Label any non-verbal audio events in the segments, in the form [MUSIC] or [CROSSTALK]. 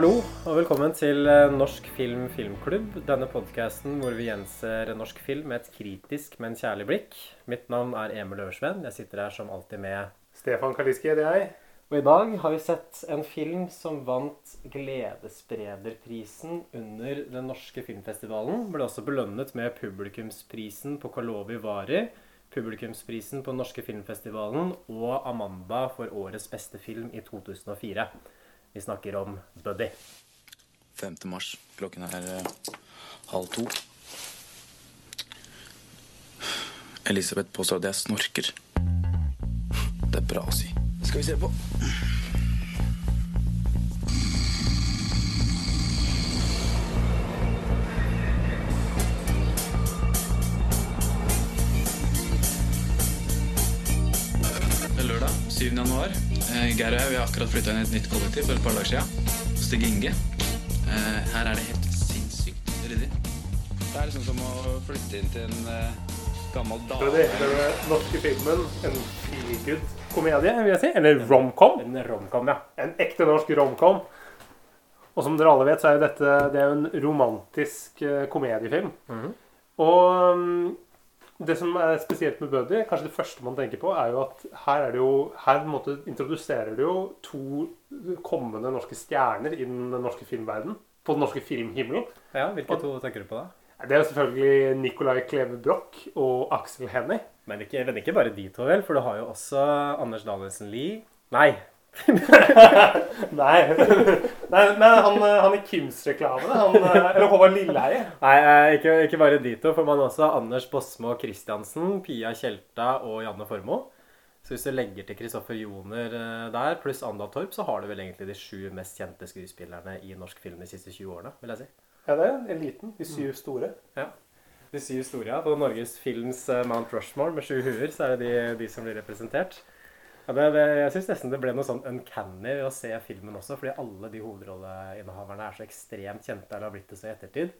Hallo, og velkommen til eh, Norsk film filmklubb. Denne podkasten hvor vi gjenser norsk film med et kritisk, men kjærlig blikk. Mitt navn er Emil Øversveen. Jeg sitter her som alltid med Stefan Kaliski heter jeg. Og i dag har vi sett en film som vant Gledessprederprisen under den norske filmfestivalen. Ble også belønnet med publikumsprisen på Kalovi Vari, publikumsprisen på den norske filmfestivalen og Amanda for årets beste film i 2004. Vi snakker om Buddy. 5. mars. Klokken er eh, halv to. Elisabeth påstår at jeg snorker. Det er bra å si. Skal vi se på. Det er lørdag 7. januar. Eh, Geir og jeg vi har akkurat flytta inn i et nytt kollektiv for et par dager siden. Hos Stig Inge. Eh, Her er det helt sinnssykt ryddig. Det er liksom som å flytte inn til en eh, gammel er det, dame. den norske filmen, en feelgood-komedie, vil jeg si. Eller romcom. En romcom, ja. En ekte norsk romcom. Og som dere alle vet, så er jo dette det er jo en romantisk komediefilm. komediefilm. -hmm. Og mm, det som er spesielt med Buddy, kanskje det første man tenker på, er jo at her er det jo Her måte introduserer det jo to kommende norske stjerner i den norske filmverden. På den norske filmhimmelen. ja hvilke to tenker du på da? Det er jo selvfølgelig Nicolai Kleve Broch og Aksel Hennie. Men men ikke bare de to, vel? For du har jo også Anders Danielsen Lie. Nei. [LAUGHS] Nei, Nei men han, han i Kims-reklamene. eh, Eller Håvard Lilleheie. Nei, eh, ikke, ikke bare de to, for man har også Anders Bosmo Christiansen, Pia Tjelta og Janne Formoe. Så hvis du legger til Kristoffer Joner eh, der, pluss Andal Torp, så har du vel egentlig de sju mest kjente skuespillerne i norsk film de siste 20 årene, vil jeg si. Ja, det er eliten. De syv store. Ja. De syv store, ja. På Norges Films eh, Mount Rushmore med sju huer, så er det de, de som blir representert. Ja, det, det, jeg syns nesten det ble noe sånn uncanny ved å se filmen også, fordi alle de hovedrolleinnehaverne er så ekstremt kjente eller har blitt det så i ettertid.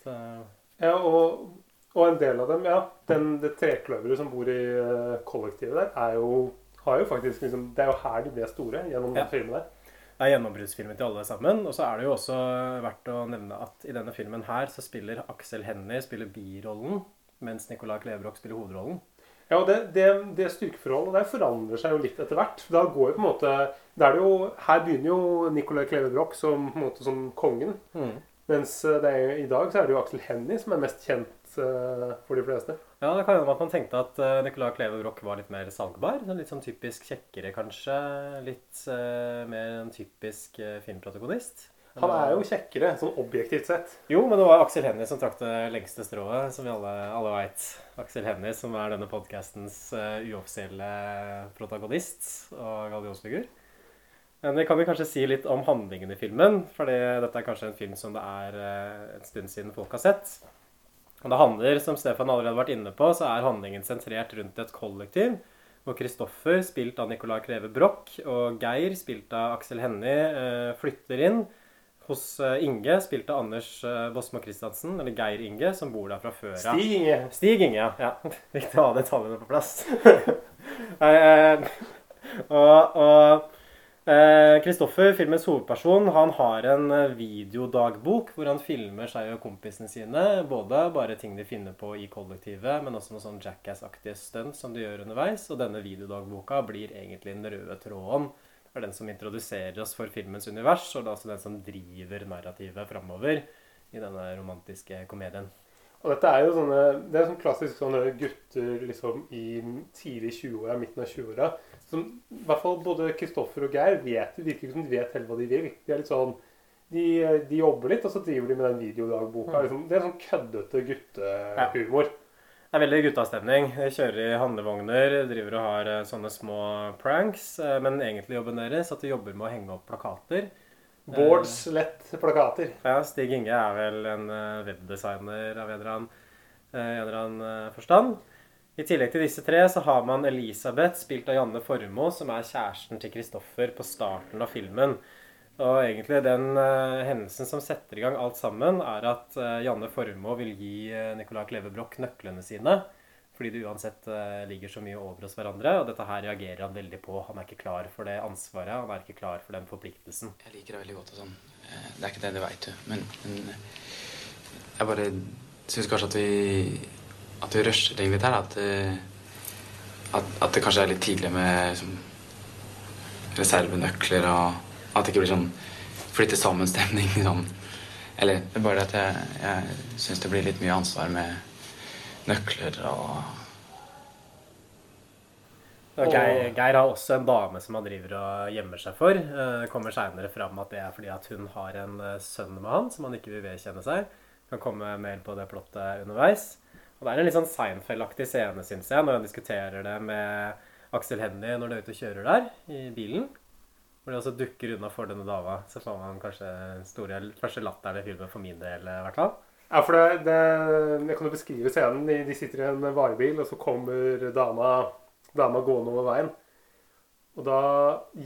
Så Ja, og, og en del av dem, ja. Den, det trekløveret som bor i eh, kollektivet der, er jo, har jo faktisk liksom, Det er jo her de ble store, gjennom Ja. den filmen der. Det er gjennombruddsfilmen til alle sammen. Og så er det jo også verdt å nevne at i denne filmen her så spiller Aksel Hennie spiller birollen, mens Nicolai Klebrok spiller hovedrollen. Ja, og det, det, det styrkeforholdet der forandrer seg jo litt etter hvert. Da går jo på en måte er jo, Her begynner jo Nicolai Kleve Broch som, som kongen. Mens eh, det er, i dag så er det jo Aksel Hennie som er mest kjent uh, for de fleste. Ja, det kan hende at man tenkte at uh, Nicolai Kleve Broch var litt mer salgbar. sånn Litt sånn typisk kjekkere, kanskje. Litt uh, mer en typisk filmprotagonist. Han er jo kjekkere, sånn objektivt sett. Jo, men det var Aksel Hennie som trakk det lengste strået, som vi alle, alle veit. Aksel Hennie, som er denne podkastens uoffisielle protagonist og gallionsfigur. Men vi kan jo kanskje si litt om handlingen i filmen, for dette er kanskje en film som det er uh, en stund siden folk har sett. Og det handler, som Stefan allerede har vært inne på, så er handlingen sentrert rundt et kollektiv. Hvor Kristoffer, spilt av Nicolai Kleve Broch, og Geir, spilt av Aksel Hennie, eh, flytter inn hos eh, Inge, spilte Anders eh, Bosmo Christiansen, eller Geir Inge, som bor der fra før av. Stig Inge. Stig Inge, ja. ja. [LAUGHS] Viktig å ha detaljene på plass. [LAUGHS] Eh, og og Kristoffer, filmens hovedperson, han har en videodagbok hvor han filmer seg og kompisene sine. Både bare ting de finner på i kollektivet, men også noen sånn jackass-aktige stunt som de gjør underveis. Og denne videodagboka blir egentlig den røde tråden. Er den som introduserer oss for filmens univers, og det er også den som driver narrativet framover i denne romantiske komedien. Og dette er jo sånne, det er sånn klassisk sånne gutter liksom i tidlig 20-åra, midten av 20-åra. Som i hvert fall både Kristoffer og Geir vet, virker som de vet helt hva de vil. De er litt sånn, de, de jobber litt, og så driver de med den videodagboka. Liksom. Det er sånn køddete guttehumor. Det er veldig guttastemning. Kjører i handlevogner, driver og har eh, sånne små pranks. eh, Men egentlig jobben deres at de jobber med å henge opp plakater. Boards, lett plakater. Ja, Stig Inge er vel en eh, webdesigner av en eller annen, eh, en eller annen eh, forstand. I tillegg til disse tre så har man Elisabeth, spilt av Janne Formoe, som er kjæresten til Kristoffer på starten av filmen. Og egentlig den uh, hendelsen som setter i gang alt sammen, er at uh, Janne Formoe vil gi uh, Nicolai Kleve Broch nøklene sine. Fordi det uansett uh, ligger så mye over hos hverandre. Og dette her reagerer han veldig på. Han er ikke klar for det ansvaret. Han er ikke klar for den forpliktelsen. Jeg liker det veldig godt og sånn. Det er ikke det, du veit du. Men, men jeg bare syns kanskje at vi At vi rusher ting litt her. At, at, at det kanskje er litt tidlig med liksom, reservenøkler og At det ikke blir sånn flytte sammen-stemning. Sånn. Eller det er bare det at jeg, jeg syns det blir litt mye ansvar med nøkler og Og Geir, Geir har også en dame som han driver og gjemmer seg for. Eh, Det kommer seinere fram at det er fordi at hun har en eh, sønn med han som han ikke vil vedkjenne seg. Kan komme mer på det plottet underveis. Og det er en litt sånn Seinfeld-aktig scene, syns jeg, når han diskuterer det med Aksel Hennie når de er ute og kjører der i bilen. Hvor de også dukker unna for denne dama. Så får man kanskje store, første latteren i filmen for min del, i hvert fall. Ja, for det, det, Jeg kan jo beskrive scenen. De, de sitter i en varebil, og så kommer dama, dama gående over veien. Og da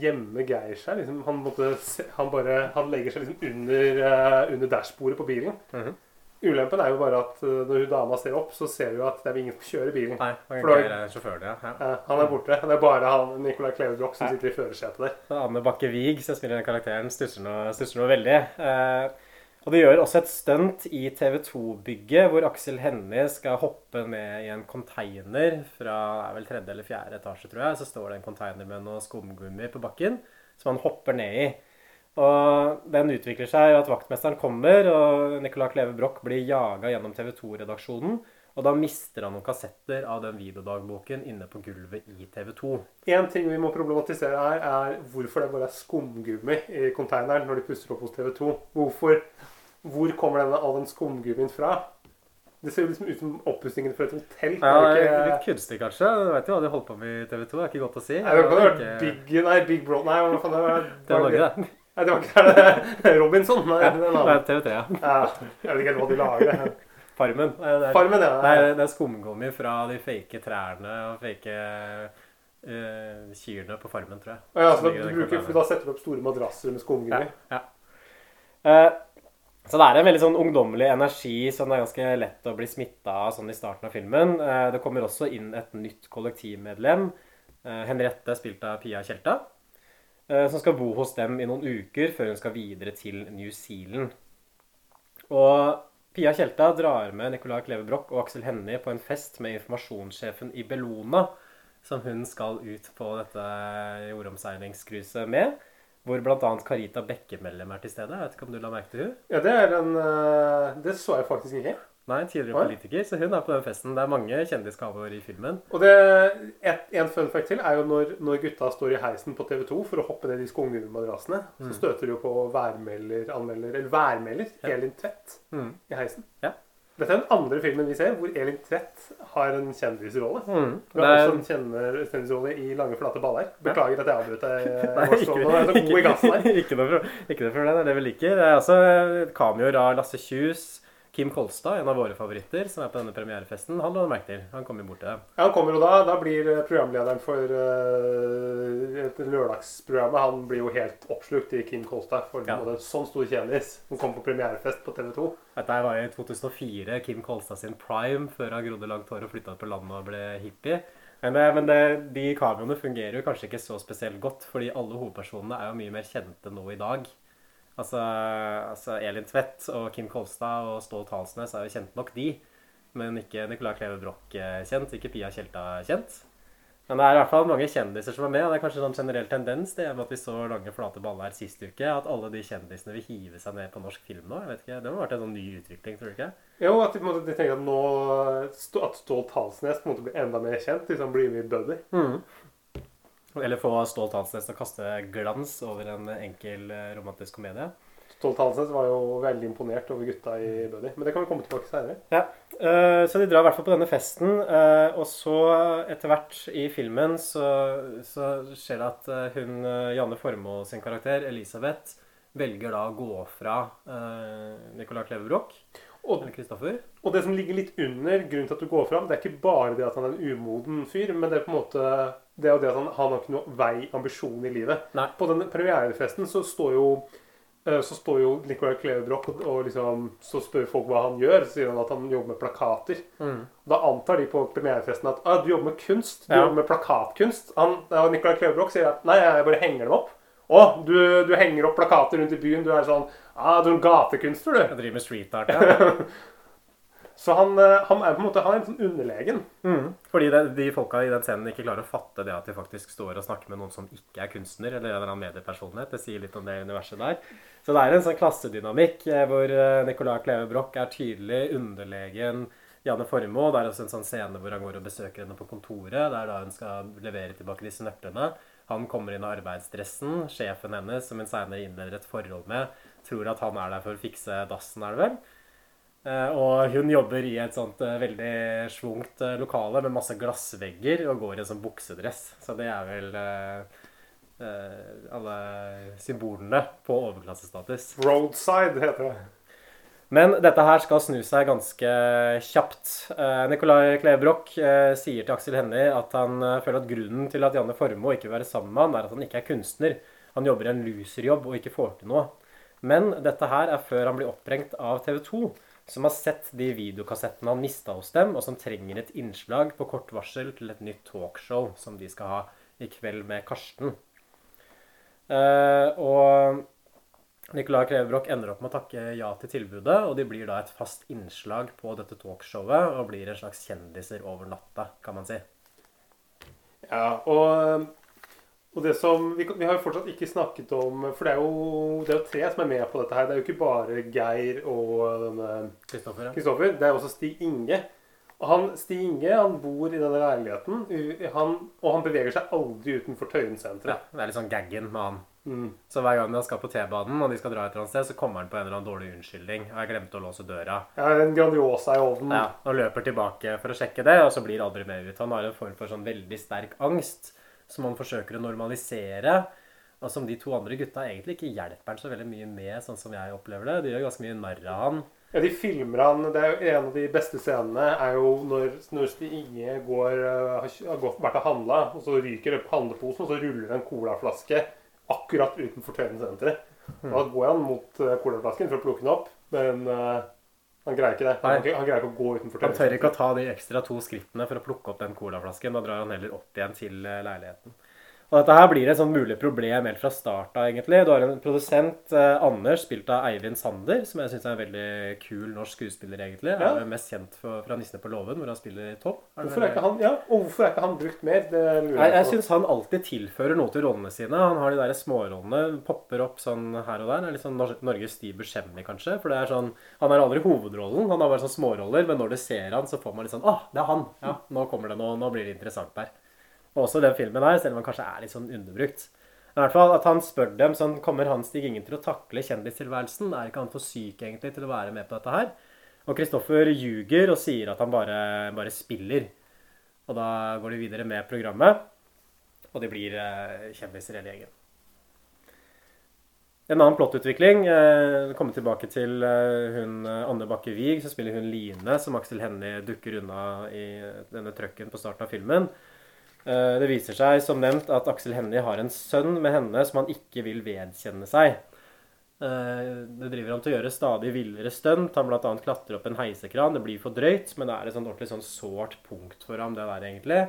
gjemmer Geir seg. liksom, Han, måtte, han, bare, han legger seg liksom under, uh, under dashbordet på bilen. Mhm. Ulempen er jo bare at eh, når hun dama ser opp, så ser hun at det er ingen som kjører bilen. Nei, er For da- Geir er sjåføren, ja. ja. Han er borte. Det er bare han Nicolai Klevebrok, som sitter i førersetet der. Anne Bakke Wiig, som spiller den karakteren, stusser noe, stusser noe veldig. Eh, og det gjør også et stunt i TV 2-bygget, hvor Aksel Hennie skal hoppe ned i en container fra det er vel tredje eller fjerde etasje, tror jeg. Så står det en container med noe skumgummi på bakken, som han hopper ned i. Og den utvikler seg at vaktmesteren kommer, og Nicolai Kleve Broch blir jaga gjennom TV 2-redaksjonen. Og da mister han noen kassetter av den videodagboken inne på gulvet i TV 2. En ting vi må problematisere her, er hvorfor det bare er skumgummi i konteineren når de pusser opp hos TV 2. Hvorfor, hvor kommer denne, all den skumgummien fra? Det ser jo liksom ut som oppussingen for et hotell. Ja, det det er ikke, litt kunstig, kanskje. Du vet jo hva de holdt på med i TV 2. Det er ikke godt å si. Nei, det vært Ikke- Big, nei, Big Bro... Nei, hva faen det var Det var Norge, det. Nei, det var ikke det. Robinson. Nei, det er Nei. TV 3, ja. Ja, jeg vet ikke helt hva de lager. Farmen. Det er, Farmen, ja. Nei, det er skumgummi fra de fake trærne og fake uh, kyrne på farmen, tror jeg. Ja, så da, du bruker, for da setter du opp store madrasser med skumgummi? Eh, så det er en veldig sånn ungdommelig energi som det er ganske lett å bli smitta av sånn i starten av filmen. Uh, det kommer også inn et nytt kollektivmedlem, Uh, Henriette, spilt av Pia Tjelta, som skal bo hos dem i noen uker før hun skal videre til New Zealand. Og Pia Tjelta drar med Nicolai Kleve Broch og Aksel Hennie på en fest med informasjonssjefen i Bellona, som hun skal ut på dette jordomseilingscruiset med. Hvor bl.a. Carita Bekkemellem er til stede. Jeg vet ikke om du la merke til hun? Ja, det en eh, Det så jeg faktisk ikke. Nei, tidligere Oi. politiker, så hun er på den festen. Det er mange kjendisgaver i filmen. Og det, et, En fun fact til er jo når, når gutta står i heisen på TV 2 for å hoppe ned i skumgummimadrassene, så støter de jo på værmelder, anmelder, eller værmelder Mm. Ja. Elin Tvedt Mm. i heisen. Ja. Dette er den andre filmen vi ser hvor Elin Tvedt har en kjendisrolle. Mm. Hun har også en kjendisrolle i Lange, flate baller. Beklager at jeg avbrøt deg. [LAUGHS] Ikke, er [LAUGHS] ikke, ikke noe problem. Det er det vi liker. Det er også cameoer av Lasse Kjus, Kim Kolstad, en av våre favoritter, som er på denne premierefesten. Han lå merke til. Han kommer jo bort til dem. Ja, han kommer, og da, da blir eh, programlederen for uh, lørdagsprogrammet Han blir jo helt oppslukt i Kim Kolstad. For Ja. en sånn stor kjendis. Hun kom på premierefest på TV 2. Dette var i 2004, Kim Kolstad sin prime, før han grodde langt hår og flytta på landet og ble hippie. Men, det, men det, de kameraene fungerer jo kanskje ikke så spesielt godt, fordi alle hovedpersonene er jo mye mer kjente nå i dag. Altså, altså Elin Tvedt og Kim Kolstad og Stål Talsnes er jo kjent nok, de. Men ikke Nicolai Kleve Broch eh, kjent, ikke Pia Tjelta kjent. Men det er i hvert fall mange kjendiser som er med, og det er kanskje en sånn generell tendens det med at vi så lange, flate baller sist uke, at alle de kjendisene vil hive seg ned på norsk film nå. jeg vet ikke, Det må ha vært en sånn ny utvikling, tror du ikke? Jo, at de, måte, de tenker at nå At Stål Talsnes på en måte blir enda mer kjent. Liksom blir med i Buddy. Eller få Stolt Hansnes til å kaste glans over en enkel eh, romantisk komedie. Stolt Hansens var jo veldig imponert over gutta i Buddy. Men det kan vi komme tilbake til senere. Ja. så de drar i hvert fall på denne festen. eh, og så etter hvert i filmen så, så skjer det at eh, hun eh, Janne Formoe sin karakter, Elisabeth, velger da å gå fra Nicolai Kleve Broch, Og, og det som ligger litt under grunnen til at du går fram, det er ikke bare det at han er en umoden fyr, men det er på en måte det er jo det at han, han har ikke noe vei ambisjon i livet. Nei. På den premierefesten så står jo eh, så står jo Nicolai Klevebrok og, liksom, så spør folk hva han gjør. Så sier han at han jobber med plakater. Da antar de på premierefesten at ah, du jobber med kunst. Du Ja. jobber med plakatkunst. Han, og Nicolai Kleve sier at nei, jeg bare henger dem opp. Å, du, du henger opp plakater rundt i byen. Du er sånn ah, Du er en gatekunstner, du. Jeg driver med street art. Ja. [LAUGHS] Så han, eh, han er på en måte han er en sånn underlegen. Mm. Fordi det, de folka i den scenen ikke klarer å fatte det at de faktisk står og snakker med noen som ikke er kunstner, eller en eller annen mediepersonlighet. Det sier litt om det universet der. Så det er en sånn klassedynamikk eh, hvor eh, Nicolai Kleve Broch er tydelig underlegen Janne Formoe. Det er også en sånn scene hvor han går og besøker henne på kontoret. Det er da hun skal levere tilbake disse nøklene. Han kommer inn i arbeidsdressen. Sjefen hennes, som hun senere innleder et forhold med, tror at han er der for å fikse dassen, er det vel? Eh, Og hun jobber i et sånt eh, veldig svungt eh, lokale med masse glassvegger og går i en sånn buksedress. Så det er vel alle symbolene på overklassestatus. Roadside heter det. Men dette her skal snu seg ganske kjapt. Nikolai Nicolai Klevebrok eh, sier til Aksel Hennie at han eh, føler at grunnen til at Janne Formoe ikke vil være sammen med han, er at han ikke er kunstner. Han jobber i en loserjobb og ikke får til noe. Men dette her er før han blir opprengt av TV 2, som har sett de videokassettene han mista hos dem, og som trenger et innslag på kort varsel til et nytt talkshow som de skal ha i kveld med Karsten. Eh, og Nicolai Klevebrok ender opp med å takke ja til tilbudet, og de blir da et fast innslag på dette talkshowet og blir en slags kjendiser over natta, kan man si. Ja, og, og det som vi, vi har jo fortsatt ikke snakket om For det er, jo, det er jo tre som er med på dette her. Det er jo ikke bare Geir og denne Kristoffer, ja. Det er også Stig Inge. Og han, Stig Inge han bor i denne leiligheten, han, og han beveger seg aldri utenfor Tøyen senteret. ja. Det er litt sånn gaggen med han. Mm. Så hver gang han skal på T-banen og de skal dra et eller annet sted, så kommer han på en eller annen dårlig unnskyldning. Og jeg glemte å låse døra. Ja, en Grandiosa i ovnen. Ja, og løper tilbake for å sjekke det, og så blir aldri mer ut. Han har en form for sånn veldig sterk angst som han forsøker å normalisere, og som de to andre gutta egentlig ikke hjelper han så veldig mye med, sånn som jeg opplever det. De gjør ganske mye narr av han. Ja, de filmer han Det er jo En av de beste scenene er jo når, når Inge går, har kj- har gått, vært og handla, og så ryker det på handleposen, og så ruller en colaflaske akkurat utenfor Tøyensenteret. Mm. Da går han mot uh, colaflasken for å plukke den opp, men uh, han greier ikke det. Han, han, greier ikke å gå utenfor Han tør ikke å ta de ekstra to skrittene for å plukke opp den colaflasken. Da drar han heller opp igjen til eh, leiligheten. Og dette her blir et sånn mulig problem helt fra start av, egentlig. Du har en produsent, eh, Anders, spilt av Eivind Sander, som jeg syns er en veldig kul norsk skuespiller, egentlig. Ja. Er jo mest kjent for, fra 'Nissene på låven', hvor han spiller Tom. Er det Hvorfor er vel- ikke han, ja, og hvorfor er ikke han brukt mer? Det lurer jeg, jeg på. syns han alltid tilfører noe til rollene sine. Han har de der smårollene, popper opp sånn her og der. Det er litt sånn Nor- Norges Steve Buscemi, kanskje. For det er sånn, Han har aldri hovedrollen, han har bare sånn småroller. Men når du ser han, så får man litt sånn Å, det er han! Ja, nå kommer det noe. Nå blir det interessant der. Og også den filmen her, selv om han kanskje er litt sånn underbrukt. I hvert fall at han spør dem sånn Kommer han Stig Ingen til å takle kjendistilværelsen? Er ikke han for syk egentlig til å være med på dette her? Og Kristoffer ljuger og sier at han bare, bare spiller. Og da går de videre med programmet, og de blir eh, kjendiser hele gjengen. En annen plottutvikling eh, kommer tilbake til eh, hun eh, Anne Bakke Wiig, så spiller hun Line, som Aksel Hennie dukker unna i denne trøkken på starten av filmen. Eh, det viser seg, som nevnt, at Aksel Hennie har en sønn med henne som han ikke vil vedkjenne seg. Eh, Det driver han til å gjøre stadig villere stunt. Han bl.a. klatrer opp en heisekran. Det blir for drøyt, men det er et sånt ordentlig sånn sårt punkt for ham, det der egentlig.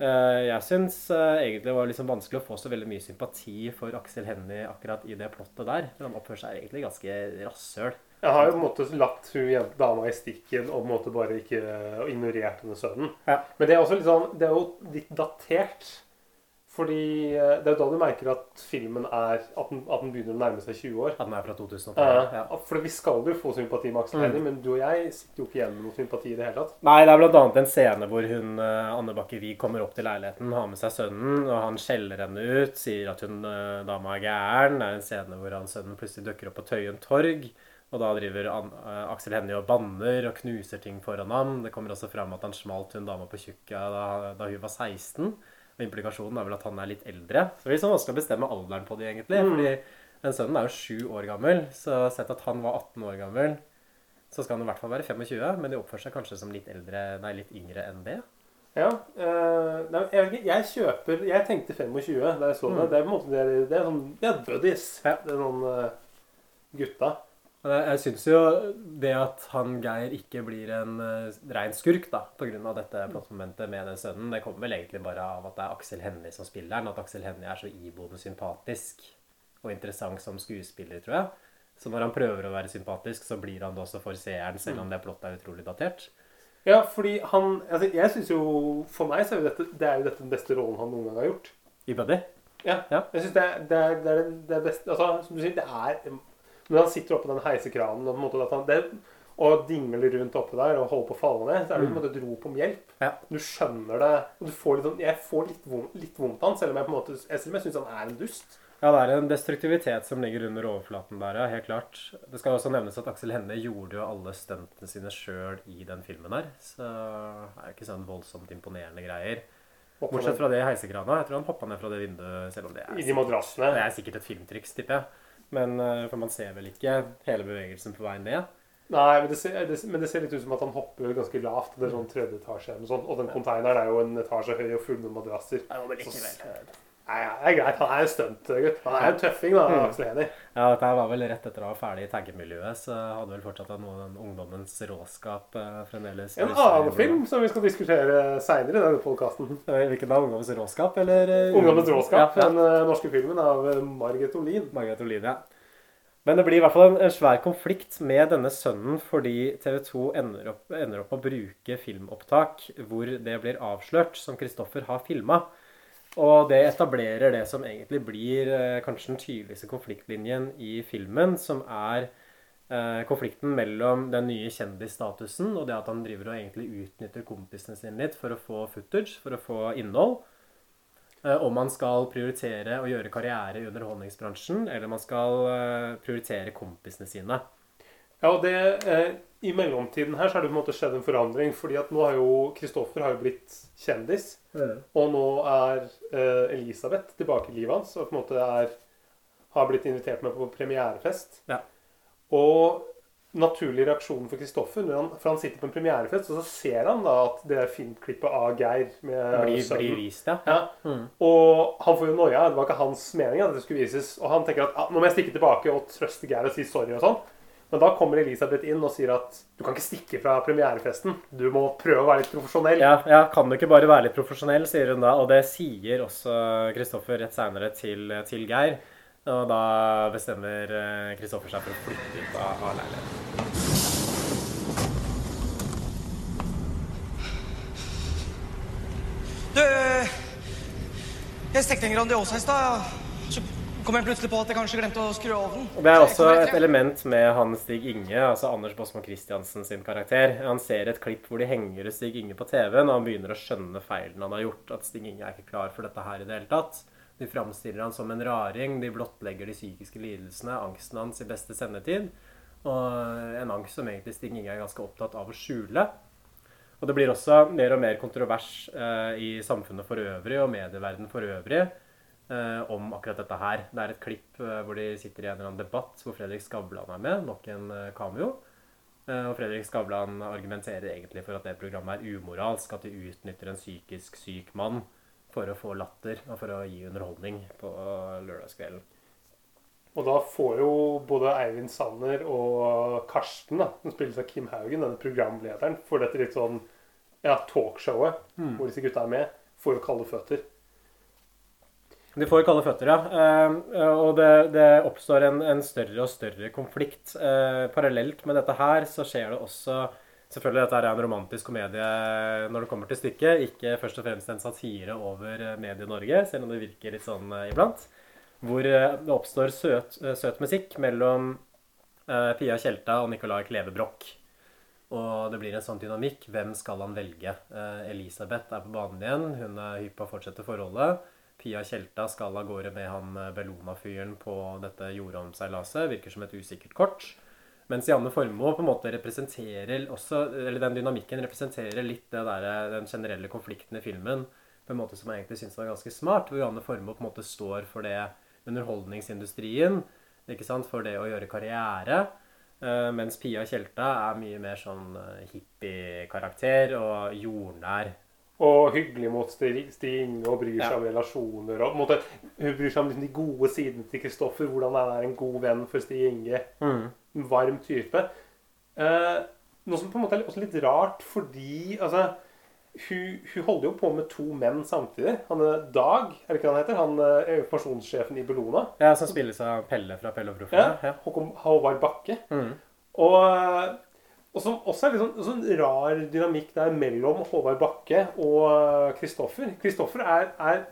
Eh, Jeg syns egentlig det var liksom vanskelig å få så veldig mye sympati for Aksel Hennie akkurat i det plottet der. For han oppfører seg egentlig ganske rasshøl. Jeg har jo på en måte latt hun dama i stikken og på en måte bare ikke ignorert denne sønnen. Ja. Men det er også litt sånn Det er jo litt datert. Fordi eh, det er jo da du merker at filmen er At den, at den begynner å nærme seg 20 år. At den er fra 2003. Eh, Ja. For vi skal jo få sympati med Aksel Mm. Men du og jeg sitter jo ikke igjen med noe sympati i det hele tatt. Nei, det er annet en scene hvor hun, eh, Anne Bakke Wiig kommer opp til leiligheten, har med seg sønnen, og han skjeller henne ut, sier at hun eh, dama er gæren. Det er en scene hvor han sønnen plutselig dukker opp på Tøyen torg. Og da driver An eh, Aksel Hennie og banner og knuser ting foran ham. Det kommer også fram at han smalt hun dama på tjukka da, da hun var 16. Og implikasjonen er vel at han er litt eldre. Så det er litt sånn vanskelig å bestemme alderen på de, egentlig. Mm. Fordi den sønnen er jo sju år gammel, så sett at han var 18 år gammel, så skal han i hvert fall være 25, men de oppfører seg kanskje som litt, eldre, nei, litt yngre enn det. Ja. Øh, nei, jeg, jeg kjøper Jeg tenkte 25 da jeg så det. Mm. Det er på en måte det det er sånn er buddies. Ja. Det er noen uh, gutta. Og Jeg, syns jo det at han Geir ikke blir en uh, rein skurk da, pga. dette plottmomentet med den sønnen, det kommer vel egentlig bare av at det er Aksel Hennie som spiller den. At Aksel Hennie er så iboende sympatisk og interessant som skuespiller, tror jeg. Så når han prøver å være sympatisk, så blir han det også for seeren, selv om det plottet er utrolig datert. Ja, fordi han altså, Jeg syns jo For meg så er jo dette, det er jo dette den beste rollen han noen gang har gjort. I Buddy? Ja. Ja. Jeg syns det, det, det er det, beste Altså, som du sier, det er Når han sitter oppe i den heisekranen og på han det, og dingler rundt oppe der og holder på å falle ned, så er det måte et rop om hjelp. Ja. Du skjønner det. og du får litt sånn, Jeg får litt vondt, litt vondt av han, selv om jeg på en måte jeg, jeg syns han er en dust. Ja, det er en destruktivitet som ligger under overflaten der, ja. Helt klart. Det skal også nevnes at Aksel Hennie gjorde jo alle stuntene sine sjøl i den filmen her. Så det er jo ikke sånn voldsomt imponerende greier. Bortsett fra det heisekrana. Jeg tror han hoppa ned fra det vinduet, selv om det er I de madrassene. Det er sikkert et filmtriks, tipper jeg. Men eh, For man ser vel ikke hele bevegelsen på vei ned. Nei, men det, ser, det, men det ser litt ut som at han hopper ganske lavt. Det er sånn tredje etasje eller noe sånt. Og den konteineren er jo en etasje høy og full med madrasser. Så- Nei, ja, det er greit. Han er en stuntgutt. Han er en tøffing, da, Mm. Aksel Hennie. Ja, dette var vel rett etter å være ferdig i taggemiljøet, så hadde vel fortsatt noe av den ungdommens råskap eh, fremdeles. En annen film som vi skal diskutere seinere i denne podkasten. Eh, Hvilken da? Ungdommens råskap, eller? eh, Ungdommens råskap. Ja, ja. Den eh, norske filmen av Margaret Olin. Margaret Olin, ja. Men det blir i hvert fall en, en svær konflikt med denne sønnen fordi TV 2 ender opp, ender opp å bruke filmopptak hvor det blir avslørt som Kristoffer har filma. Og det etablerer det som egentlig blir eh, kanskje den tydeligste konfliktlinjen i filmen, som er eh, konflikten mellom den nye kjendisstatusen og det at han driver og egentlig utnytter kompisene sine litt for å få footage, for å få innhold. Eh, om man skal prioritere å gjøre karriere i underholdningsbransjen, eller man skal eh, prioritere kompisene sine. Ja, og det, eh, I mellomtiden her så har det på en måte skjedd en forandring. fordi at nå har jo Kristoffer har jo blitt kjendis. Og nå er eh, Elisabeth tilbake i livet hans og på en måte er, har blitt invitert med på premierefest. Ja. Og naturlig reaksjon for Kristoffer når han, For han sitter på en premierefest, og så ser han da at det er filmklippet av Geir med Blir, blir vist, ja. Ja. Mm. Og han får jo noia. Det var ikke hans mening at det skulle vises. Og han tenker at ah, nå må jeg stikke tilbake og trøste Geir og si sorry og sånn. Men da kommer Elisabeth inn og sier at du kan ikke stikke fra premierefesten. Du må prøve å være litt profesjonell. Ja, ja, kan du ikke bare være litt profesjonell, sier hun da. Og det sier også Kristoffer rett seinere til, til Geir. Og da bestemmer eh, Kristoffer seg for å flytte ut av, av leiligheten. Du, jeg stekte en Grandiosa i stad. Kom jeg plutselig på at jeg kanskje glemte å skru av ovnen. Det er også et element med han Stig Inge, altså Anders Båsmo Christiansen sin karakter. Han ser et klipp hvor de henger ut Stig Inge på TV-en, og han begynner å skjønne feilen han har gjort. At Stig Inge er ikke klar for dette her i det hele tatt. De framstiller han som en raring, de blottlegger de psykiske lidelsene, angsten hans i beste sendetid. Og en angst som egentlig Stig Inge er ganske opptatt av å skjule. Og det blir også mer og mer kontrovers eh, i samfunnet for øvrig og medieverden for øvrig om akkurat dette her. Det er et klipp eh, hvor de sitter i en eller annen debatt hvor Fredrik Skavlan er med, nok en eh, cameo. Eh, og Fredrik Skavlan argumenterer egentlig for at det programmet er umoralsk, at de utnytter en psykisk syk mann for å få latter og for å gi underholdning på lørdagskvelden. Og da får jo både Eivind Sanner og Karsten, da, som spilles av Kim Haugen, denne programlederen, for dette litt sånn ja, talkshowet hvor disse gutta er med, får jo kalde føtter. De får kalde føtter, ja. Eh, og det, det oppstår en, en større og større konflikt. Eh, parallelt med dette her så skjer det også Selvfølgelig dette er en romantisk komedie når det kommer til stykket. Ikke først og fremst en satire over eh, Medie-Norge, selv om det virker litt sånn iblant. Hvor det oppstår søt, søt musikk mellom Pia Tjelta og Nicolai Kleve Broch. Og det blir en sånn dynamikk. Hvem skal han velge? Elisabeth er på banen igjen. Hun er hypp på å fortsette forholdet. Pia Tjelta skal av gårde med han Bellona-fyren på dette jordomseilaset. Virker som et usikkert kort. Mens Janne Formoe på en måte representerer også, eller den dynamikken representerer litt der, den generelle konflikten i filmen på en måte som jeg egentlig syns var ganske smart. Hvor Janne Formoe på en måte står for det underholdningsindustrien, ikke sant, for det å gjøre karriere. Uh, mens Pia Tjelta er mye mer sånn hippie-karakter og jordnær. Og hyggelig mot Sting og bryr seg ja. om relasjoner. Og, måte, hun bryr seg om liksom, de gode sidene til Kristoffer. Hvordan han er en god venn for Stig Inge. Mm varm type. Eh, noe som på en måte er også litt rart, fordi altså hun, hun, holder jo på med to menn samtidig. Han er Dag, er det ikke han heter? Han er eh, informasjonssjefen i Bellona. Ja, Som spilles av Pelle fra Pelle og Proffene. Ja, Håkon Håvard Bakke. Mm. Og, og, som også er litt sånn, sånn, rar dynamikk der mellom Håvard Bakke og Kristoffer. Kristoffer er, er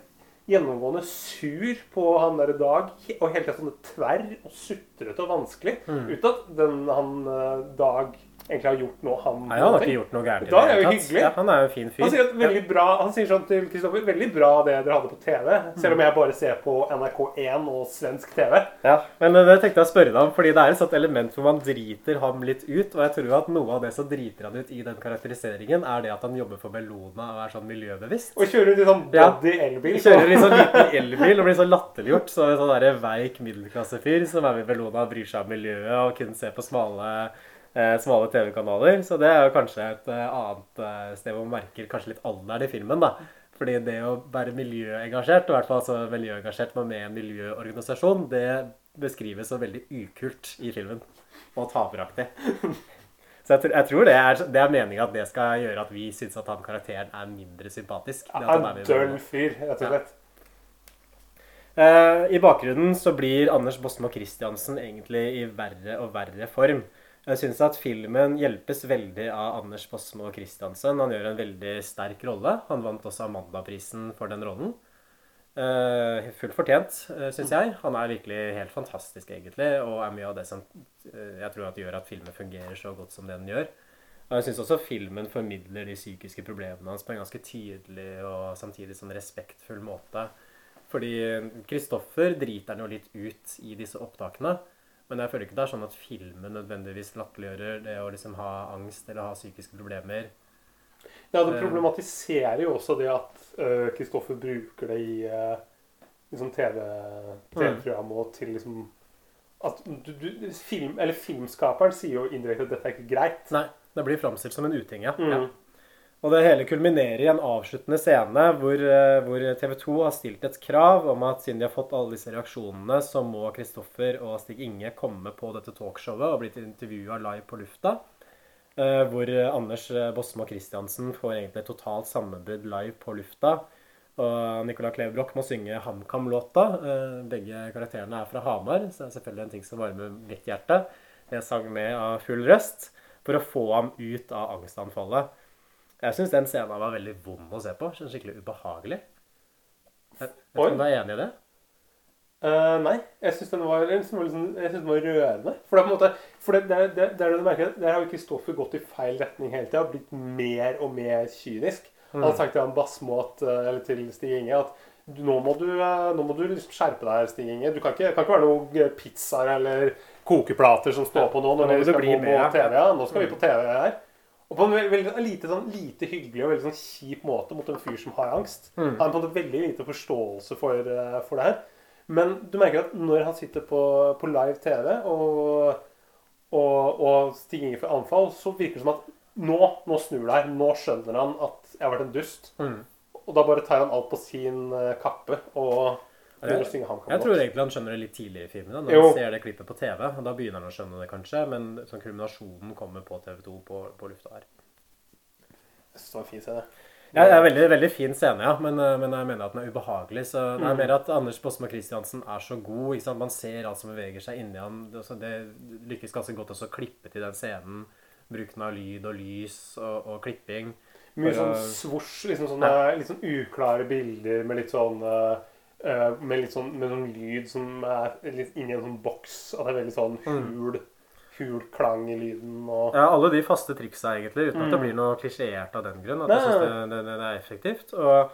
gjennomgående sur på han der Dag, og helt sånn tverr og sutrete og vanskelig. Mm. Uten at den, han eh, Dag egentlig har gjort noe han Nei, han har ikke gjort noe gærent. Da er jo hyggelig. Ja, han er jo en fin fyr. Han sier, veldig bra, han sier sånn til Kristoffer Veldig bra det dere hadde på TV. Selv om jeg bare ser på NRK1 og svensk TV. Ja, men det tenkte jeg å spørre deg om, fordi det er et sånt element hvor man driter ham litt ut. Og jeg tror at noe av det som driter han ut i den karakteriseringen, er det at han jobber for Bellona og er sånn miljøbevisst. Og kjører rundt i sånn body elbil. Kjører i sånn liten elbil og blir så latterliggjort. Så en sånn veik middelklassefyr som er med Bellona og bryr seg om miljøet og kun ser på smale smale TV-kanaler. Så det er jo kanskje et eh, annet eh, sted hvor man merker kanskje litt alderen i filmen. da. Fordi det å være miljøengasjert, og i hvert fall altså miljøengasjert med en miljøorganisasjon, det beskrives som veldig ukult i filmen. Og taperaktig. [LAUGHS] Så jeg, jeg, tror det er, det er meninga at det skal gjøre at vi syns at han karakteren er mindre sympatisk. En døll fyr, rett og slett. I bakgrunnen så blir Anders Bosmo Christiansen egentlig i verre og verre form. Jeg syns at filmen hjelpes veldig av Anders Bosmo Christiansen. Han gjør en veldig sterk rolle. Han vant også Amandaprisen for den rollen. Uh, fullt fortjent, uh, eh, syns jeg. Han er virkelig helt fantastisk, egentlig, og er mye av det som uh, jeg tror at gjør at filmen fungerer så godt som det den gjør. Og jeg syns også filmen formidler de psykiske problemene hans på en ganske tydelig og samtidig sånn respektfull måte. Fordi Kristoffer driter han jo litt ut i disse opptakene. Men jeg føler ikke det er sånn at filmen nødvendigvis latterliggjører det å liksom ha angst eller ha psykiske problemer. Ja, det eh. problematiserer jo også det at Kristoffer uh, bruker det i uh, liksom TV-program og til liksom at du, du, film, eller Filmskaperen sier jo indirekte at dette er ikke greit. Nei, det blir framstilt som en uting, ja. Mm. ja. Og det hele kulminerer i en avsluttende scene hvor, eh, hvor TV 2 har stilt et krav om at siden de har fått alle disse reaksjonene, så må Kristoffer og Stig Inge komme på dette talkshowet og blitt intervjua live på lufta. Eh, hvor Anders Bosmo Christiansen får egentlig et totalt sammenbrudd live på lufta. Og Nicolai Klevbrok må synge HamKam-låta. Eh, begge karakterene er fra Hamar, så det er selvfølgelig en ting som varmer mitt hjerte. Jeg sang med av full røst for å få ham ut av angstanfallet. Jeg syns den scenen var veldig vond å se på. Skikkelig ubehagelig. Jeg vet Oi. om du er enig i det? Uh, nei. Jeg syns den, var, liksom, den var rørende. For, det, på en måte, for det, det, det, det, det du merker, Der har jo Kristoffer gått i feil retning hele tida. Blitt mer og mer kynisk. Mm. Han har sagt til han Basmo at, eh, eller til Stig Inge at nå må du, eh, nå må du liksom skjerpe deg, Stig Inge. Du kan ikke, kan ikke være noen pizzaer eller kokeplater som står på nå når vi skal gå på TV. Ja. Nå skal vi på TV her. Og på en veldig, lite, sånn, lite, hyggelig og veldig sånn kjip måte mot en fyr som har angst. Mm. Han har på en måte veldig lite forståelse for, uh, for, det her. Men du merker at når han sitter på, på live TV og, og, og stiger inn for anfall, så virker det som at nå, nå snur det her. Nå skjønner han at jeg har vært en dust. Mm. Og da bare tar han alt på sin uh, kappe og jeg, jeg tror egentlig han skjønner det litt tidligere i filmen. Når han ser det klippet på TV. Da begynner han å skjønne det kanskje, men sånn kulminasjonen kommer på TV2 på, på lufta her. Jeg synes det var en fin scene. Ja, det er en veldig, veldig fin scene, ja. Men, eh, men, jeg mener at den er ubehagelig. Så det er mm. mer at Anders Bosma Christiansen er så god. Man ser alt som beveger seg inni han. Det, det lykkes ganske godt også å klippe til den scenen bruken av lyd og lys og, og klipping. Mye sånn svosj, liksom sånne litt sånn uklare bilder med litt sånn eh, Med litt sånn med sånn lyd som er litt inni en sånn boks. At det er veldig sånn hul, hul klang i lyden og Ja, alle de faste triksa, egentlig, uten at det Mm. blir noe klisjeert av den grunn. At Nei, jeg synes det, det, det er effektivt. Og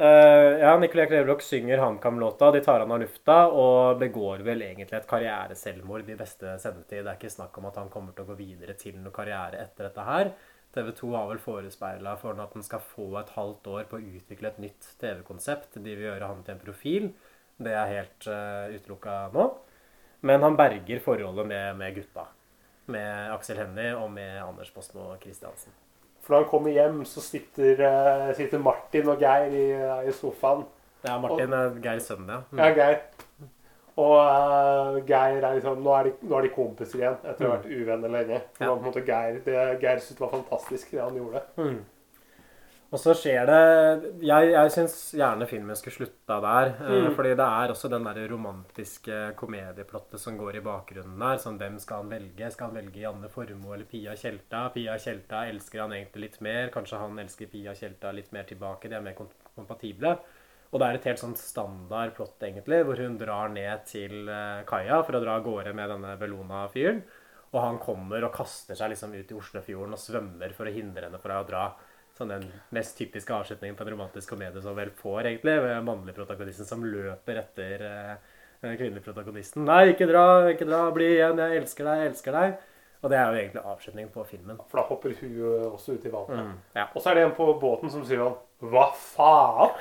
Uh, ja, Nicolay Kleveblokk synger HamKam-låta 'De tar han av lufta', og begår vel egentlig et karriereselvmord i beste sendetid. Det er ikke snakk om at han kommer til å gå videre til noe karriere etter dette her. TV 2 har vel forespeila for at han skal få et halvt år på å utvikle et nytt TV-konsept. De vil gjøre han til en profil. Det er helt uh, utelukka nå. Men han berger forholdet med, med gutta. Med Aksel Hennie og med Anders Båsmo Christiansen. For når han kommer hjem, så sitter, eh, sitter Martin og Geir i, eh, i sofaen. Ja, Martin er Geirs sønn, ja. Mm. Ja, Geir. Og uh, Geir er liksom Nå er de, nå er de kompiser igjen, etter å ha vært uvenner lenge. Ja. var på en måte Geir det, Geir syntes var fantastisk, det han gjorde. Mm. Og så skjer det Jeg, jeg syns gjerne filmen skulle slutta der. eh, Mm. Fordi det er også den der romantiske komedieplottet som går i bakgrunnen der. Sånn, hvem skal han velge? Skal han velge Janne Formoe eller Pia Tjelta? Pia Tjelta elsker han egentlig litt mer. Kanskje han elsker Pia Tjelta litt mer tilbake. De er mer kom- kompatible. Og det er et helt sånn standard plott, egentlig, hvor hun drar ned til eh, kaia for å dra av gårde med denne Bellona-fyren. Og han kommer og kaster seg liksom ut i Oslofjorden og svømmer for å hindre henne fra å dra. Sånn den mest typiske avslutningen på en romantisk komedie som vel får, egentlig. Med mannlig protagonisten som løper etter eh, den kvinnelige protagonisten. Nei, ikke dra, ikke dra, bli igjen, jeg elsker deg, jeg elsker deg. Og det er jo egentlig avslutningen på filmen. For da hopper hun også ut i vannet. Ja. Og så er det en på båten som sier sånn Hva faen?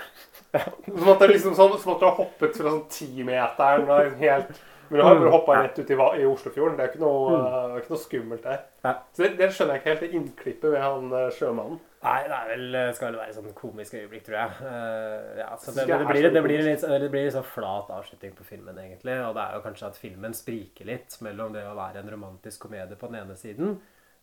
Som at det er liksom sånn Som at du har hoppet fra sånn timeteren og helt Men du har bare hoppa rett ut i, i Oslofjorden. Det er ikke noe, det er ikke noe skummelt der. Ja. Så det, det skjønner jeg ikke helt, det innklippet med han eh, sjømannen. Nei, det er vel, skal vel være sånn komisk øyeblikk, tror jeg. Uh, ja, så det, det, blir, det, blir litt, det blir litt sånn flat avslutning på filmen, egentlig. Og det er jo kanskje at filmen spriker litt mellom det å være en romantisk komedie på den ene siden,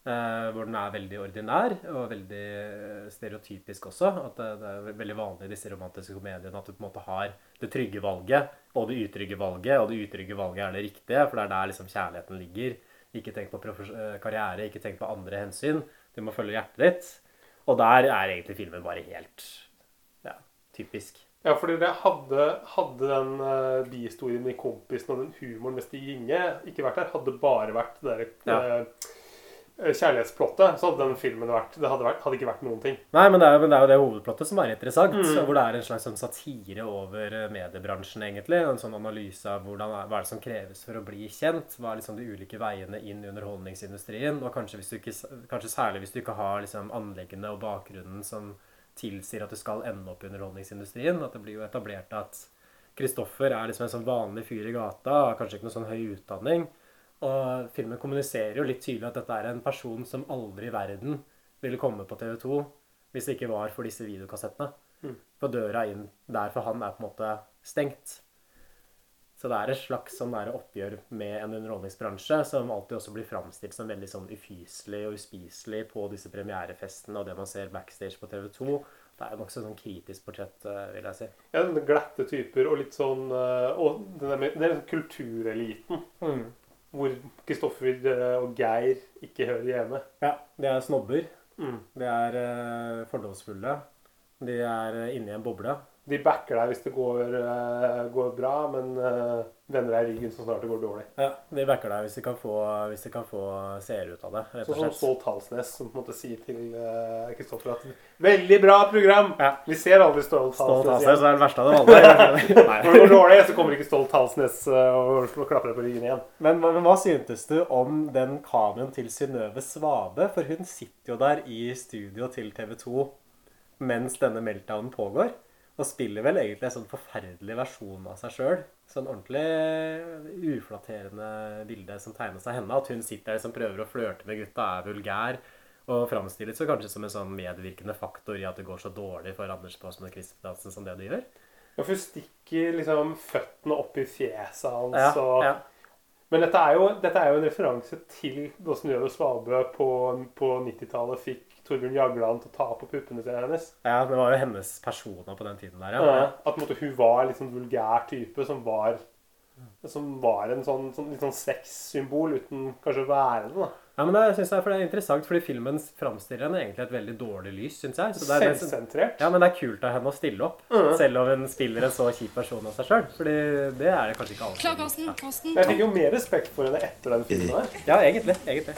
uh, hvor den er veldig ordinær og veldig eh, stereotypisk også. At det, det er veldig vanlig i disse romantiske komediene at du på en måte har det trygge valget og det utrygge valget, og det utrygge valget er det riktige, for det er der liksom kjærligheten ligger. Ikke tenk på karriere, ikke tenk på andre hensyn. Du må følge hjertet ditt. Og der er egentlig filmen bare helt ja, typisk. Ja, fordi det hadde, hadde den uh, bihistorien med kompisen og den humoren hvis de ginge, ikke vært der, hadde bare vært det der Ja. eh, kjærlighetsplottet, så hadde den filmen vært Det hadde, vært, hadde ikke vært noen ting. Nei, men det er men det, er jo det hovedplottet som er interessant. Mm. Hvor det er en slags sånn satire over eh, mediebransjen, egentlig. En sånn analyse av hvordan, hva er det som kreves for å bli kjent. Hva er liksom de ulike veiene inn i underholdningsindustrien. Og kanskje, hvis du ikke, kanskje særlig hvis du ikke har liksom anleggene og bakgrunnen som tilsier at du skal ende opp i underholdningsindustrien. At det blir jo etablert at Kristoffer er liksom en sånn vanlig fyr i gata, har kanskje ikke noe sånn høy utdanning. Og filmen kommuniserer jo litt tydelig at dette er en person som aldri i verden ville komme på TV 2 hvis det ikke var for disse videokassettene. Mm. For døra inn der for han er på en måte stengt. Så det er et slags sånn oppgjør med en underholdningsbransje som alltid også blir framstilt som veldig sånn ufyselig og uspiselig på disse premierefestene og det man ser backstage på TV 2. Det er nokså sånn kritisk portrett, eh, vil jeg si. Ja, glatte typer og litt sånn eh, Og den der med, det er kultureliten. Hvor Kristoffer eh, og Geir ikke hører hjemme. Ja, de er snobber. Mm. De er eh, fordomsfulle. De er eh, inni en boble. De backer deg hvis det går, eh, går bra, men uh, vender deg i ryggen så snart det går dårlig. Ja, De backer deg hvis de kan få, hvis de kan få seere ut av det. rett og Sånn som slett. Stolt Halsnes, som på en måte sier til eh, Kristoffer at 'Veldig bra program!' Ja. Vi ser aldri Stolt Stolt av Halsnes er det verste av det vanlige. [LAUGHS] Når det går dårlig, så kommer ikke Stolt Halsnes eh, og klapper deg på ryggen igjen. Men, men hva syntes du om den kameraen til Synnøve Svabe? For hun sitter jo der i studio til TV 2 mens denne meltdownen pågår. Og spiller vel egentlig en sånn forferdelig versjon av seg sjøl. Sånn ordentlig uflatterende bilde som tegnes av henne. At hun sitter der som prøver å flørte med gutta, er vulgær. Og framstilles så kanskje som en sånn medvirkende faktor i at det går så dårlig for Anders Baasmo Christiansen som det det gjør. Ja, for hun stikker liksom føttene opp i fjeset hans. Ja, og... ja. Men dette er, jo, dette er jo en referanse til hvordan Jørgen Svabø på, på 90-tallet fikk Torbjørn Jagland til å ta på puppene til hennes. ja, det var jo hennes persona på den tiden der, Ja. ja. At på en måte, hun var en liksom, vulgær type som var Som var en sånn, sånn litt sånn sexsymbol uten kanskje å være det. da. Ja, men det, synes jeg, for det er interessant, fordi filmen framstiller henne egentlig et veldig dårlig lys, Synes jeg. Så det er, Selvsentrert. ja, men det er kult av henne å stille opp, selv om hun spiller en så kjip person av seg sjøl. Fordi det er det kanskje ikke alle. Klar, Karsten. Karsten. Jeg fikk jo mer respekt for henne etter den filmen der. Ja, egentlig. egentlig.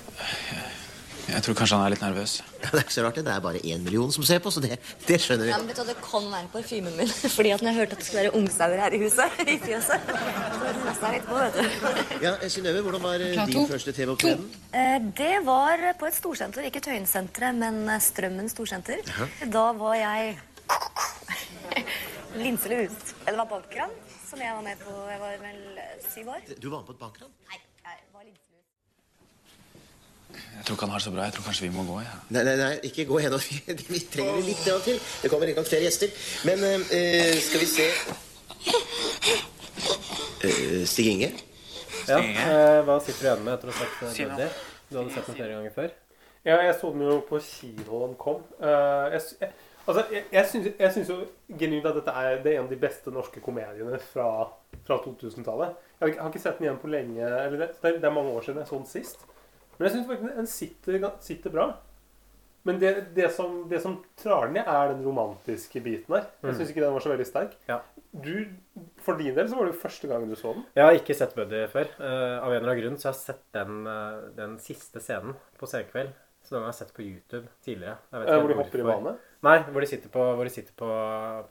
Jeg tror kanskje han er litt nervøs. Ja, det er ikke så rart, det. Det er bare én million som ser på, så det, det skjønner vi. Ja, men vet du, Det kan være parfymen min. [LAUGHS] Fordi at når jeg hørte at det skulle være ungsauer her i huset, [LAUGHS] i fjøset, så leste jeg litt på, vet du. [LAUGHS] Ja, Synnøve, hvordan var eh, Klar, din første TV-opptreden? Eh, Det var på et storsenter, ikke Tøyensenteret, men eh, Strømmen storsenter. Da var jeg linselus. Eller var bankran, som jeg var med på. Jeg var vel eh, syv år. Du var med på et bankran? Nei. Jeg tror ikke han har det så bra. Jeg tror kanskje vi må gå. Ja. Nei, nei, nei, ikke gå ennå. Vi, [LAUGHS] vi trenger litt til. Det kommer riktignok flere gjester. Men uh, skal vi se uh, Stig Inge? Ja, uh, Hva sitter du igjen med etter å ha sett noe. Buddy? Du hadde sett den flere ganger før? Ja, jeg så den jo på kino da den kom. Eh, jeg, jeg, altså, jeg, jeg, syns, jo genuint at dette er, det en av de beste norske komediene fra, fra 2000-tallet. Jeg har, ikke- sett den igjen på lenge. Eller det, er, det er mange år siden jeg så den sist. Men jeg syns faktisk den sitter, sitter bra. Men det, det, som, det som den ned, er den romantiske biten her. Jeg syns ikke den var så veldig sterk. Ja. Du, for din del så var det jo første gangen du så den. Jeg har ikke sett Buddy før. Uh, av en eller annen grunn så har jeg sett den, uh, den siste scenen på Senkveld. Så den har jeg sett på YouTube tidligere. Eh, Hvor de hopper i bane? Nei, hvor de sitter på, de sitter på,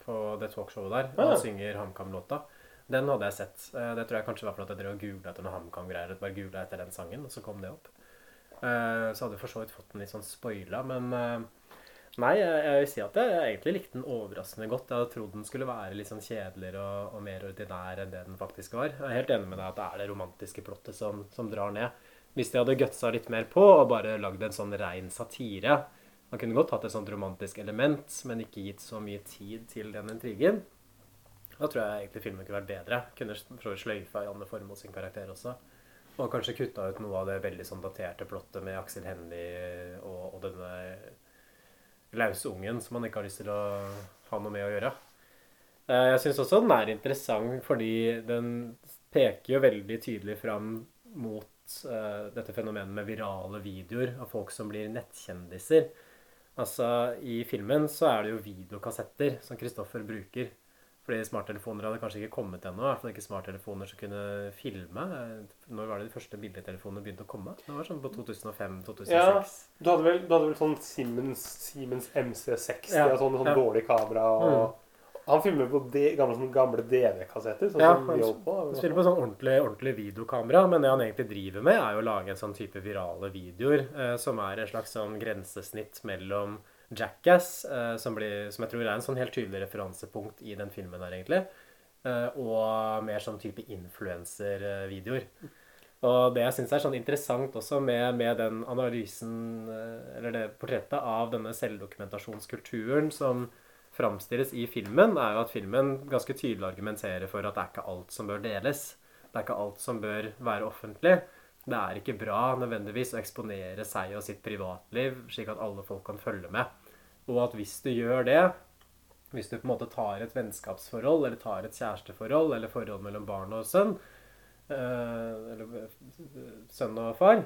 på det talkshowet der og Ah. synger HamKam-låta. Den hadde jeg sett. Eh, Det tror jeg kanskje var fordi jeg drev og googla etter noe HamKam-greier. Bare googla etter den sangen, og så kom det opp. Eh, Så hadde jeg for så vidt fått den litt sånn spoila, men eh, Nei, jeg, vil si at jeg, jeg egentlig likte den overraskende godt. Jeg hadde trodd den skulle være litt sånn kjedeligere og, og mer ordinær enn det den faktisk var. Jeg er helt enig med deg at det er det romantiske plottet som, som drar ned. Hvis de hadde gutsa litt mer på og bare lagd en sånn rein satire Man kunne godt hatt et sånt romantisk element, men ikke gitt så mye tid til den intrigen. Da tror jeg egentlig filmen kunne vært bedre. Kunne sløyfa Janne Formoe sin karakter også. Og kanskje kutta ut noe av det veldig sånn daterte plottet med Aksel Hennie og, og denne lause ungen som man ikke har lyst til å ha noe med å gjøre. Eh, Jeg syns også den er interessant fordi den peker jo veldig tydelig fram mot eh, dette fenomenet med virale videoer av folk som blir nettkjendiser. Altså, I filmen så er det jo videokassetter som Kristoffer bruker. Fordi smarttelefoner hadde kanskje ikke kommet ennå. I hvert fall ikke smarttelefoner som kunne filme. Når var det de første billedtelefonene begynte å komme? Det var sånn på 2005-2006. Ja. Du hadde vel, du hadde vel sånn Siemens, Siemens MC60, Ja, og sånn, sånn ja. Mm. dårlig kamera. Og Han filmer på de, gamle, gamle DV-kassetter. Sånn Ja, som vi holdt på. Han spiller på sånn ordentlig, ordentlig videokamera, men det han egentlig driver med, er jo å lage en sånn type virale videoer, eh, som er et slags sånn grensesnitt mellom Jackass, eh, som, blir, som jeg tror er en sånn helt tydelig referansepunkt i den filmen her, egentlig, eh, og mer sånn type influenser-videoer. Og det jeg syns er sånn interessant også med, med den analysen, eh, eller det portrettet av denne selvdokumentasjonskulturen som framstilles i filmen, er jo at filmen ganske tydelig argumenterer for at det er ikke alt som bør deles. Det er ikke alt som bør være offentlig. Det er ikke bra nødvendigvis å eksponere seg og sitt privatliv slik at alle folk kan følge med. Og at hvis du gjør det, hvis du på en måte tar et vennskapsforhold, eller tar et kjæresteforhold, eller forhold mellom barn og sønn, eh, eller eh, sønn og far,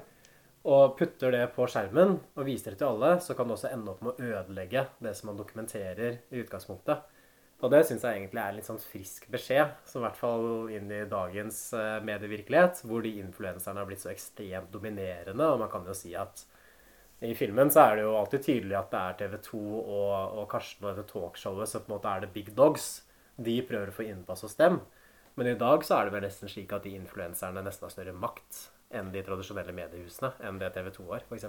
og putter det på skjermen og viser det til alle, så kan det også ende opp med å ødelegge det som man dokumenterer i utgangspunktet. Og det syns jeg egentlig er en litt sånn frisk beskjed, som i hvert fall inn i dagens eh, medievirkelighet, hvor de influenserne har blitt så ekstremt dominerende, og man kan jo si at i filmen så er det jo alltid tydelig at det er TV 2 og, og Karsten og dette talkshowet som på en måte er det big dogs. De prøver å få innpass hos dem. Men i dag så er det vel nesten slik at de influenserne nesten har større makt enn de tradisjonelle mediehusene, enn det TV 2 har, f.eks.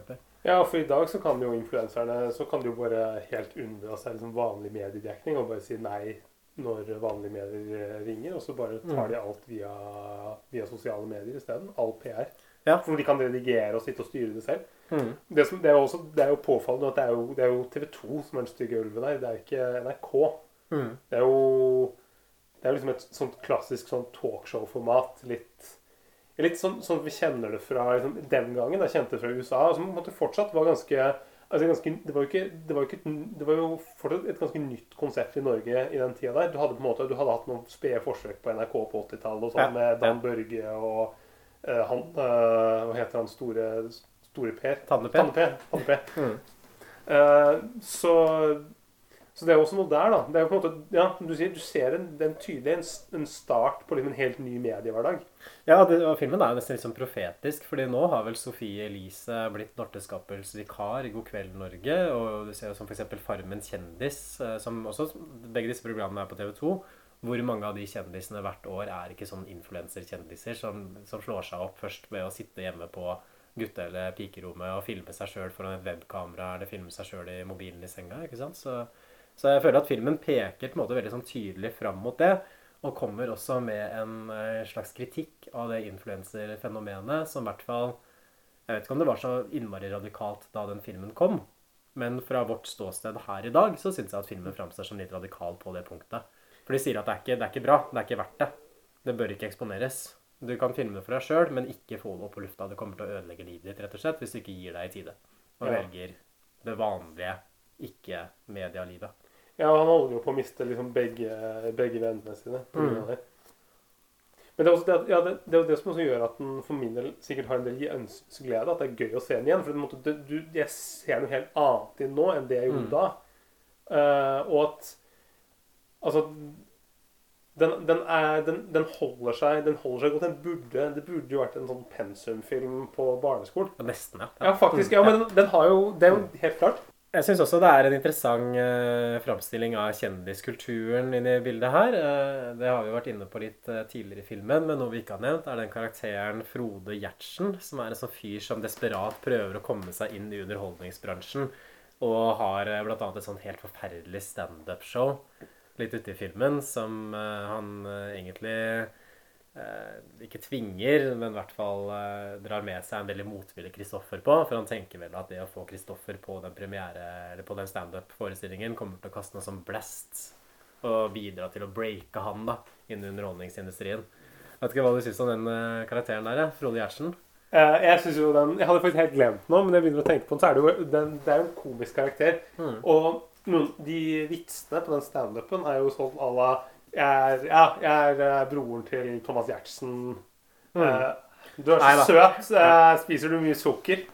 Ja, for i dag så kan jo influenserne så kan de jo bare helt unndra seg liksom vanlig mediedekning og bare si nei når vanlige medier ringer, og så bare tar de alt via, via sosiale medier isteden. All PR. Ja. For de kan redigere og sitte og styre det selv. Mm. Det, som, det, er også, det er jo påfallende at det er jo, det er jo TV 2 som er den stygge ulven her. Det er ikke NRK. Mm. Det er jo det er liksom et sånt klassisk sånn talkshow-format. Litt, litt sånn, sånn vi kjenner det fra liksom, den gangen. Jeg kjente det fra USA. Som måte fortsatt var ganske altså ganske, det, var ikke, det, var ikke, det var jo fortsatt et ganske nytt konsept i Norge i den tida der. Du hadde på en måte, du hadde hatt noen spede forsøk på NRK på 80-tallet sånn, Ja, med Dan ja. Børge og uh, han uh, Hva heter han store, store Per? Tanne-Per. Tanne-Per. Tanne-Per. Mm. uh, så, så det er også noe der, da. Det er jo på en måte, ja, du, sier, du ser en, den er en tydelig en, en start på liksom en helt ny mediehverdag. Ja, det, og filmen er jo nesten litt sånn profetisk, fordi nå har vel Sofie Elise blitt Dorte Skappels vikar i God kveld Norge, og du ser jo som f.eks. Farmen kjendis, eh, som også Begge disse programmene er på TV 2. Hvor mange av de kjendisene hvert år er ikke sånn influenserkjendiser som, som slår seg opp først ved å sitte hjemme på gutte- eller pikerommet og filme seg sjøl foran et webkamera eller filme seg sjøl i mobilen i senga. ikke sant? Så, så jeg føler at filmen peker på en måte veldig sånn tydelig fram mot det. Og kommer også med en eh, slags kritikk av det influenserfenomenet som i hvert fall Jeg vet ikke om det var så innmari radikalt da den filmen kom, men fra vårt ståsted her i dag så syns jeg at filmen framstår som litt radikal på det punktet. For de sier at det er, ikke, det er ikke bra, det er ikke verdt det. Det bør ikke eksponeres. Du kan filme det for deg sjøl, men ikke få det opp på lufta. Det kommer til å ødelegge livet ditt, rett og slett, hvis du ikke gir deg i tide. Og Ja. velger det vanlige, ikke-medialivet. Ja, han holder jo på å miste liksom begge, begge vennene sine. på grunn av det. Men det er, det, at, ja, det, det er jo det som også gjør at den for min del sikkert har en del ønskesglede. At det er gøy å se den igjen. For måte, det, du, jeg ser noe helt annet i den nå enn det jeg gjorde Mm. da. Uh, og at Altså den, den, er, den, den holder seg Den holder seg godt. Den burde, det burde jo vært en sånn pensumfilm på barneskolen. Nesten, ja. Ja, faktisk. Ja, men den, den har jo Det er jo helt klart. Jeg syns også det er en interessant uh, framstilling av kjendiskulturen inni bildet her. Uh, det har vi vært inne på litt uh, tidligere i filmen, men noe vi ikke har nevnt, er den karakteren Frode Gjertsen, som er en sånn fyr som desperat prøver å komme seg inn i underholdningsbransjen, og har uh, bl.a. et sånn helt forferdelig standup-show litt ute i filmen, som han egentlig ikke tvinger, men i hvert fall eh, drar med seg en veldig motvillig Kristoffer på. For han tenker vel at det å få Kristoffer på den premiere, eller på den standup-forestillingen kommer til å kaste noe som blest og bidra til å breake han da, innen underholdningsindustrien. Jeg Vet ikke hva du syns om den eh, karakteren der. Frode Gjertsen? Eh, jeg synes jo den, jeg hadde faktisk helt glemt den nå, men jeg begynner å tenke på den, så er det jo den, det er jo en komisk karakter. Mm. Og noen, de vitsene på den standupen er jo sånn à la jeg er, Ja, jeg er eh, broren til Thomas Giertsen. Eh, du er Mm. Så Neida. søt. spiser du mye sukker?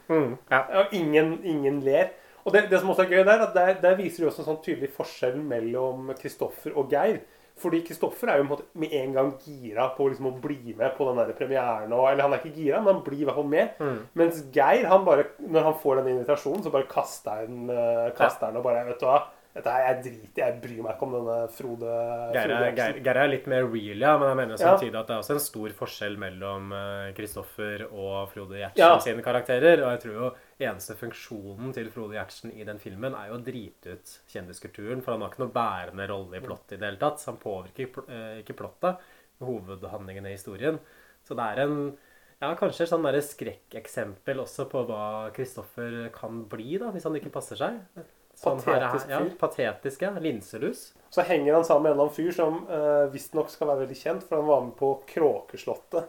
Ja. Og ingen, ingen ler. Og det, det som også er gøy der, der, der viser du også en sånn tydelig forskjell mellom Kristoffer og Geir. Fordi Kristoffer er jo en måte med en gang gira på liksom å bli med på den der premieren. Og, eller han er ikke gira, men han blir i hvert fall med. Mm. Mens Geir, han bare, når han får den invitasjonen, så bare kaster han uh, kaster han og bare Vet du hva, dette er, jeg driter jeg bryr meg ikke om denne Frode Geir er, litt mer real, ja, men jeg mener Ja. at det er også en stor forskjell mellom eh, Kristoffer og Frode Gjertsen Ja. sine karakterer. Og jeg tror jo eneste funksjonen til Frode Gjertsen i den filmen er jo å drite ut kjendiskulturen. For han har ikke noe bærende rolle i plottet i det hele tatt. Så han påvirker pl- eh, ikke plottet, hovedhandlingen i historien. Så det er en ja, kanskje et sånn skrekkeksempel også på hva Kristoffer kan bli, da, hvis han ikke passer seg. Sånn her- ja, fyr. patetiske. Linselus. Så henger han sammen med en eller annen fyr som uh, visstnok skal være veldig kjent, for han var med på Kråkeslottet.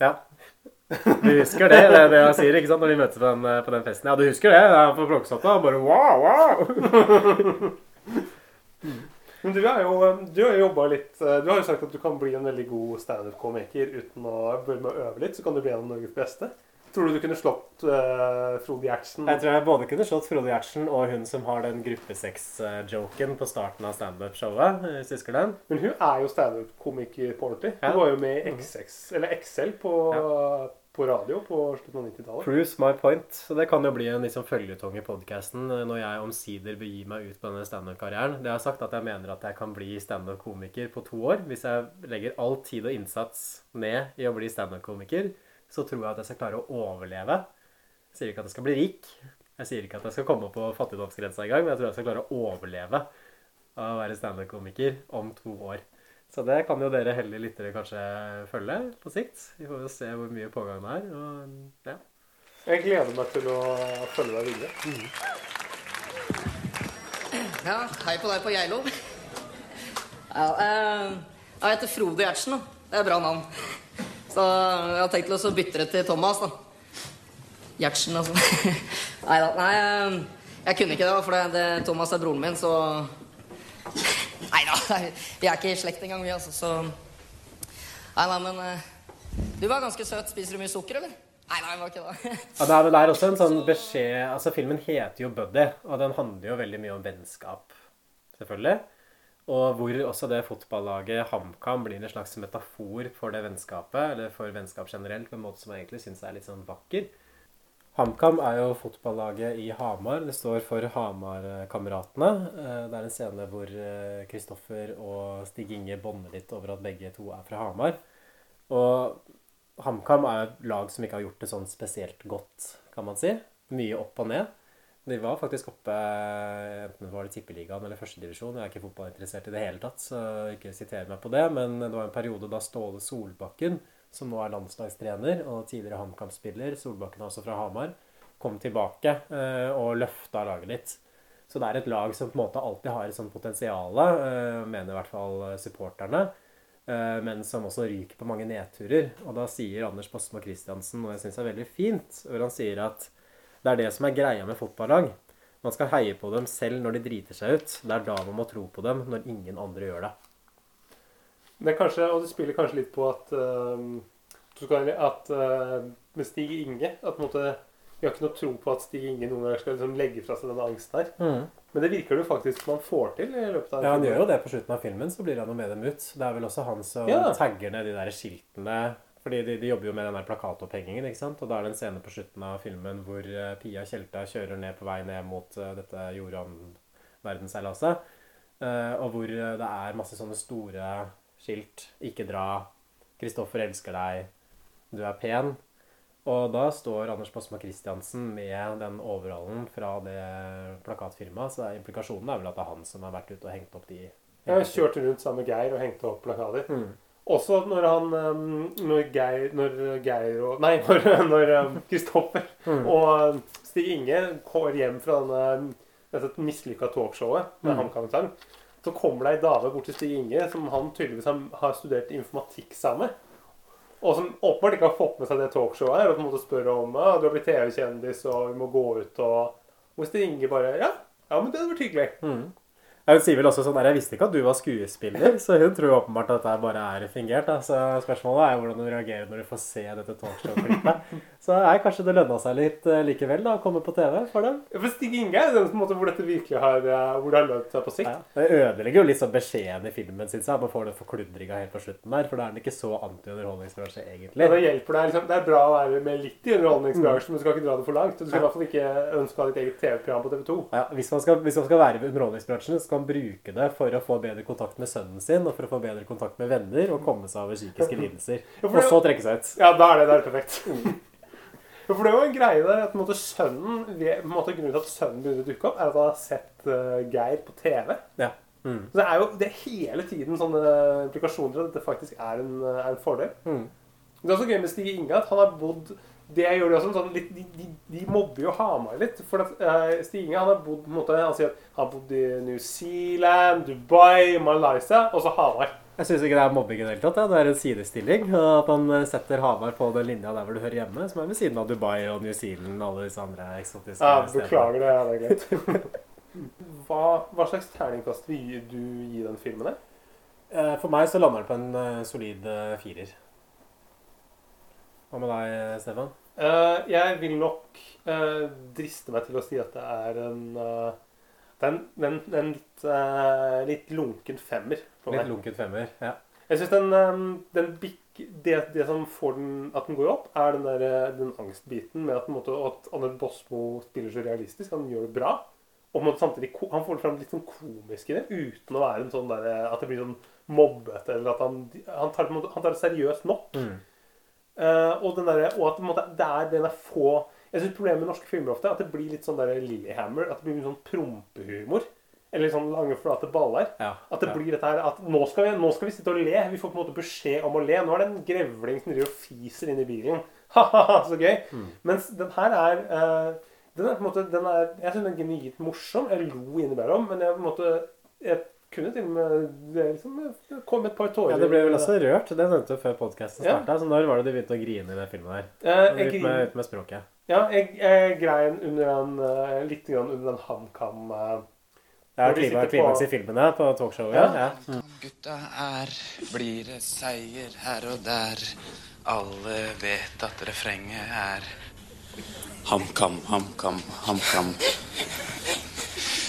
Ja. Du husker det, det er det han sier ikke sant, når de møtes på den, på den festen. Ja, du husker det? Det er på Kråkeslottet. og Bare wow, wow! [LAUGHS] Men du er jo Du har jo jobba litt eh, Du har jo sagt at du kan bli en veldig god standup-komiker uten å med å øve litt. Så kan du bli en av Norges beste. Tror du du kunne slått uh, Frode Gjertsen? Jeg tror jeg både kunne slått Frode Gjertsen og hun som har den gruppesex-joken på starten av standup-showet. Hvis du husker den? Men hun er jo standup-komiker på ordentlig. Hun Ja. var jo med i XX, eller XL på, på radio på slutten av 90-tallet. Proves my point. Så det kan jo bli en liksom føljetong i podkasten når jeg omsider begir meg ut på denne standup-karrieren. Det har sagt at jeg mener at jeg kan bli standup-komiker på to år. Hvis jeg legger all tid og innsats ned i å bli standup-komiker, så tror jeg at jeg skal klare å overleve. Jeg sier ikke at jeg skal bli rik. Jeg sier ikke at jeg skal komme på fattigdomsgrensa engang, men jeg tror jeg skal klare å overleve av å være standup-komiker om to år. Så det kan jo dere heldige lyttere kanskje følge på sikt. Vi får jo se hvor mye pågang det er. Og ja. Jeg gleder meg til å følge deg videre. Ja, hei på deg på Geilo. Ja, eh, jeg heter Frode Gjertsen. Det er et bra navn. Så jeg har tenkt å bytte det til Thomas. da. Gjertsen, altså. [LAUGHS] Nei da. Nei, eh, Jeg kunne ikke det, for det, det, Thomas er broren min, så [LAUGHS] Nei da, vi er ikke i slekt engang, vi, altså, så Nei, nei, men eh, Du var ganske søt. Spiser du mye sukker, eller? Nei, nei, var ikke det. [LAUGHS] Ja, det er vel der også en sånn beskjed Altså, filmen heter jo 'Buddy', og den handler jo veldig mye om vennskap, selvfølgelig. Og hvor også det fotballaget HamKam blir en slags metafor for det vennskapet, eller for vennskap generelt, på en måte som jeg egentlig syns er litt sånn vakker. HamKam er jo fotballaget i Hamar. Det står for Hamar-kameratene. Eh, det er en scene hvor Kristoffer og Stig Inge bonder litt over at begge to er fra Hamar. Og HamKam er et lag som ikke har gjort det sånn spesielt godt, kan man si. Mye opp og ned. De var faktisk oppe enten var det Tippeligaen eller førstedivisjon. Jeg er ikke fotballinteressert i det hele tatt, så ikke siter meg på det. Men det var en periode da Ståle Solbakken, som nå er landslagstrener og tidligere HamKam-spiller, Solbakken er også fra Hamar, kom tilbake eh, og løfta laget litt. Så det er et lag som på en måte alltid har et sånt potensial, eh, mener i hvert fall supporterne. Eh, men som også ryker på mange nedturer. Og da sier Anders Bosmo Christiansen noe jeg syns er veldig fint, hvor han sier at det er det som er greia med fotballag. Man skal heie på dem selv når de driter seg ut. Det er da man må tro på dem, når ingen andre gjør det. Det kanskje, det spiller kanskje litt på at, uh, at uh, med Stig Inge at måte, Vi har ikke noe tro på at Stig Inge noen ganger skal liksom legge fra seg denne angsten her. Mm. Men det virker det jo faktisk man får til i løpet av Ja, han gjør jo det på slutten av filmen, så blir han jo med dem ut. Det er vel også han som ja. tagger ned de der skiltene. Fordi de, de jobber jo med den der plakatopphengingen, ikke sant. Og da er det en scene på slutten av filmen hvor uh, Pia Tjelta kjører ned på vei ned mot uh, dette Jordan-verdensseilaset. Uh, og hvor det er masse sånne store skilt. 'Ikke dra'. 'Kristoffer elsker deg'. 'Du er pen'. Og da står Anders Bosma Christiansen med den overhallen fra det plakatfirmaet. Så implikasjonen er vel at det er han som har vært ute og hengt opp de har kjørt rundt sammen med Geir og hengt opp plakater. Mm. Også når han Når Geir, når Geir og Nei, [LAUGHS] når Kristoffer mm. og Stig Inge går hjem fra denne, dette mislykka talkshowet med mm. HamKam-sang, så kommer det ei dame bort til Stig Inge som han tydeligvis har studert informatikk sammen med. Og som åpenbart ikke har fått med seg det talkshowet her, og på en måte spør om ja, du har blitt TV-kjendis og vi må gå ut og Hvor Stig Inge bare ja, ja, men det hadde vært hyggelig. Mm. Hun sier vel også sånn der, Jeg visste ikke at du var skuespiller, så hun tror åpenbart at dette bare er fingert. Da. Så spørsmålet er hvordan du reagerer når du får se dette talkshow-klippet. Så er kanskje det lønna seg litt uh, likevel da, å komme på TV for dem. Ja, for Stig Inge er den måte hvor dette virkelig har, uh, hvor det har lønt seg på sikt. Ja, det ødelegger jo litt sånn beskjeden i filmen, syns jeg. Man får den forkludringa helt på slutten der, for da er den ikke så anti-underholdningsbransje, egentlig. Ja, det hjelper deg. Liksom, det er bra å være med litt i underholdningsbransjen, mm. men du skal ikke dra det for langt. Du skal i hvert fall ikke ønske å ha ditt eget TV-program på TV 2. Ja, hvis man, skal, hvis man skal være i underholdningsbransjen, skal man bruke det for å få bedre kontakt med sønnen sin, og for å få bedre kontakt med venner, og komme seg over psykiske lidelser. Og så trekke seg ut. Ja, da er det der perfekt. For det er jo en greie der at måte, sønnen, måte, Grunnen til at sønnen begynner å dukke opp, er at han har sett uh, Geir på TV. Ja. Mm. Så det er jo det er hele tiden sånne implikasjoner at dette faktisk er en, er en fordel. Mm. Det er også gøy med Stig Inge at han har bodd det gjør de også sånn, litt, de, de, de, mobber jo Hamar litt. For at, uh, Stig Inge han har bodd måte, han sier at han har bodd i New Zealand, Dubai, Malaysia og så Hamar. Jeg syns ikke det er mobbing i det hele tatt. Ja. Det er en sidestilling. At han eh, setter Hamar på den linja der hvor du hører hjemme, som er ved siden av Dubai og New Zealand og alle disse andre eksotiske ja, Beklager det. Ja, det er greit. [LAUGHS] hva, hva, slags terningkast vil du gi den filmen? Eh, for meg så lander den på en solid firer. Hva med deg, Stefan? Uh, jeg vil nok driste meg til å si at det er en det er en, en, en litt, uh, litt, lunken femmer. Litt lunken femmer, ja. Jeg syns den, um, den bik, det, det, som får den at den går opp, er den, der, den angstbiten med at, måte, at Anders Bosmo spiller så realistisk. Han gjør det bra. Og samtidig Han får fram litt sånn komisk i det, uten å være en sånn der, at det blir sånn mobbete, eller at han, han, tar, han tar det seriøst nok. Mm. Uh, og, der, og, at måte, det er den er få jeg synes Problemet med norske filmer ofte er at det blir litt sånn der Lillehammer. At det blir sånn prompehumor. Eller sånn lange, flate baller. Ja, at det ja. blir dette her at nå skal, vi, nå skal, vi, sitte og le. Vi får på en måte beskjed om å le. Nå er det en grevling som driver og fiser inn i bilen. [LAUGHS] Ha-ha, så gøy. Mm. Mens den her er uh, den er på en måte, den er, Jeg syns den er genuint morsom. Jeg lo innimellom. Men jeg, på en måte, jeg kunne til og med Det liksom det kom et par tårer Ja, Det ble vel også rørt. Det nevnte du før podkasten Ja. Så når var det du begynte å grine i den filmen der? Eh, jeg Ut med, ut med språket. Ja, jeg, jeg grein under den eh, litt grann under den HamKam uh, Det er klima- klimaks i filmene på talkshowet. Ja. Ja. Mm. Gutta er blir det seier her og der. Alle vet at refrenget er HamKam, HamKam, HamKam.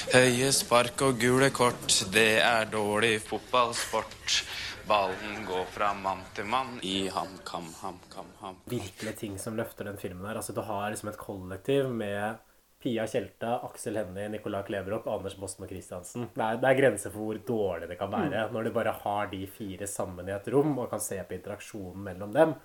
Høye spark og gule kort, det er dårlig fotballsport. Ballen går fra mann til mann i HamKam, HamKam, HamKam. Virkelig ting som løfter den filmen her. Altså, du har liksom et kollektiv med Pia Tjelta, Aksel Hennie, Nicolai Kleverup, Anders Bosmo Christiansen. Det er, det er grenser for hvor dårlig det kan være når du bare har de fire sammen i et rom og kan se på interaksjonen mellom dem.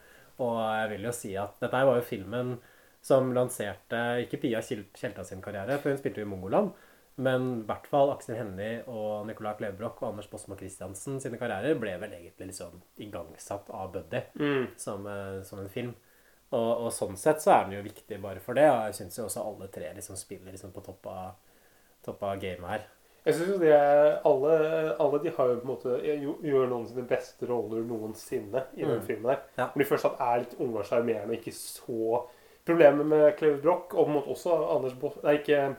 Og jeg vil jo si at dette var jo filmen som lanserte ikke Pia Kjelta Tjelta sin karriere, for hun spilte jo i Mongoland. Men i hvert fall Aksel Hennie og Nicolai Klevebrok og Anders Bosmo Christiansen sine karrierer ble vel egentlig liksom igangsatt av Buddy som, eh, som en film. Og, og sånn sett så er den jo viktig bare for det. Og jeg syns jo også alle tre liksom spiller liksom på topp av, topp av gamet her. Jeg synes jo det alle, alle de har jo på en måte gjør noen sine beste roller noensinne i den Mm. filmen der. Ja. Når de først er litt unge og sjarmerende og ikke så Problemet med Broch og på en måte også Anders Boss Nei, ikke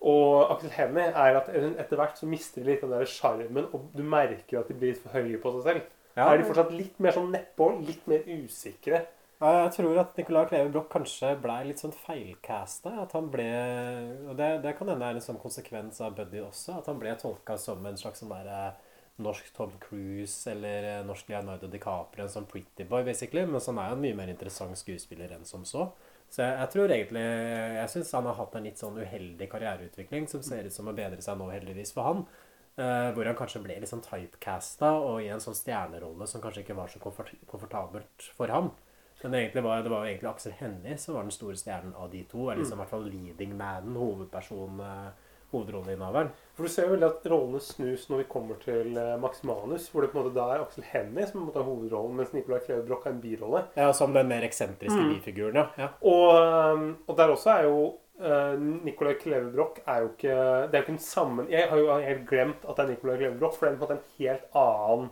og Aksel Hennie er at etter hvert så mister de litt den der sjarmen, og du merker at de blir litt for høye på seg selv. Ja, er de fortsatt litt mer sånn nedpå, litt mer usikre. Ja, jeg tror at Nicolai Kleve Broch kanskje blei litt sånn feilcasta. At han ble Og det, det kan hende er en sånn konsekvens av Buddy også. At han ble tolka som en slags sånn derre norsk Tom Cruise eller eh, norsk Leonardo DiCaprio, en sånn pretty boy, basically. Men så han er jo en mye mer interessant skuespiller enn som så. Så jeg, jeg tror egentlig Jeg syns han har hatt en litt sånn uheldig karriereutvikling som ser ut som å bedre seg nå, heldigvis for han. Eh, hvor han kanskje ble litt sånn typecasta og i en sånn stjernerolle som kanskje ikke var så komfort komfortabelt for ham. Men egentlig var, det var jo egentlig Aksel Hennie som var den store stjernen av de to. Eller liksom i hvert fall leading manen, hovedpersonen, eh, hovedrolleinnehaveren. For du ser jo veldig at rollene snus når vi kommer til eh, Max Manus, hvor det på en måte da er Aksel Hennie som har hovedrollen, mens Nicolai Klevebrok har en birolle. Ja, Som den mer eksentriske Mm. bifiguren, ja. ja. Og, um, og der også er jo uh, Nicolai Klevebrok er jo ikke Det er jo ikke en sammen... Jeg har jo helt glemt at det er Nicolai Klevebrok, for det er på en måte en helt annen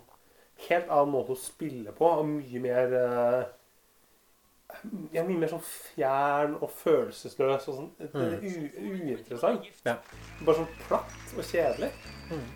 Helt annen måte å spille på, og mye mer uh, ja, Mye mer sånn fjern og følelsesløs og sånn. Er uinteressant. Ja. Bare sånn platt og kjedelig. Mm.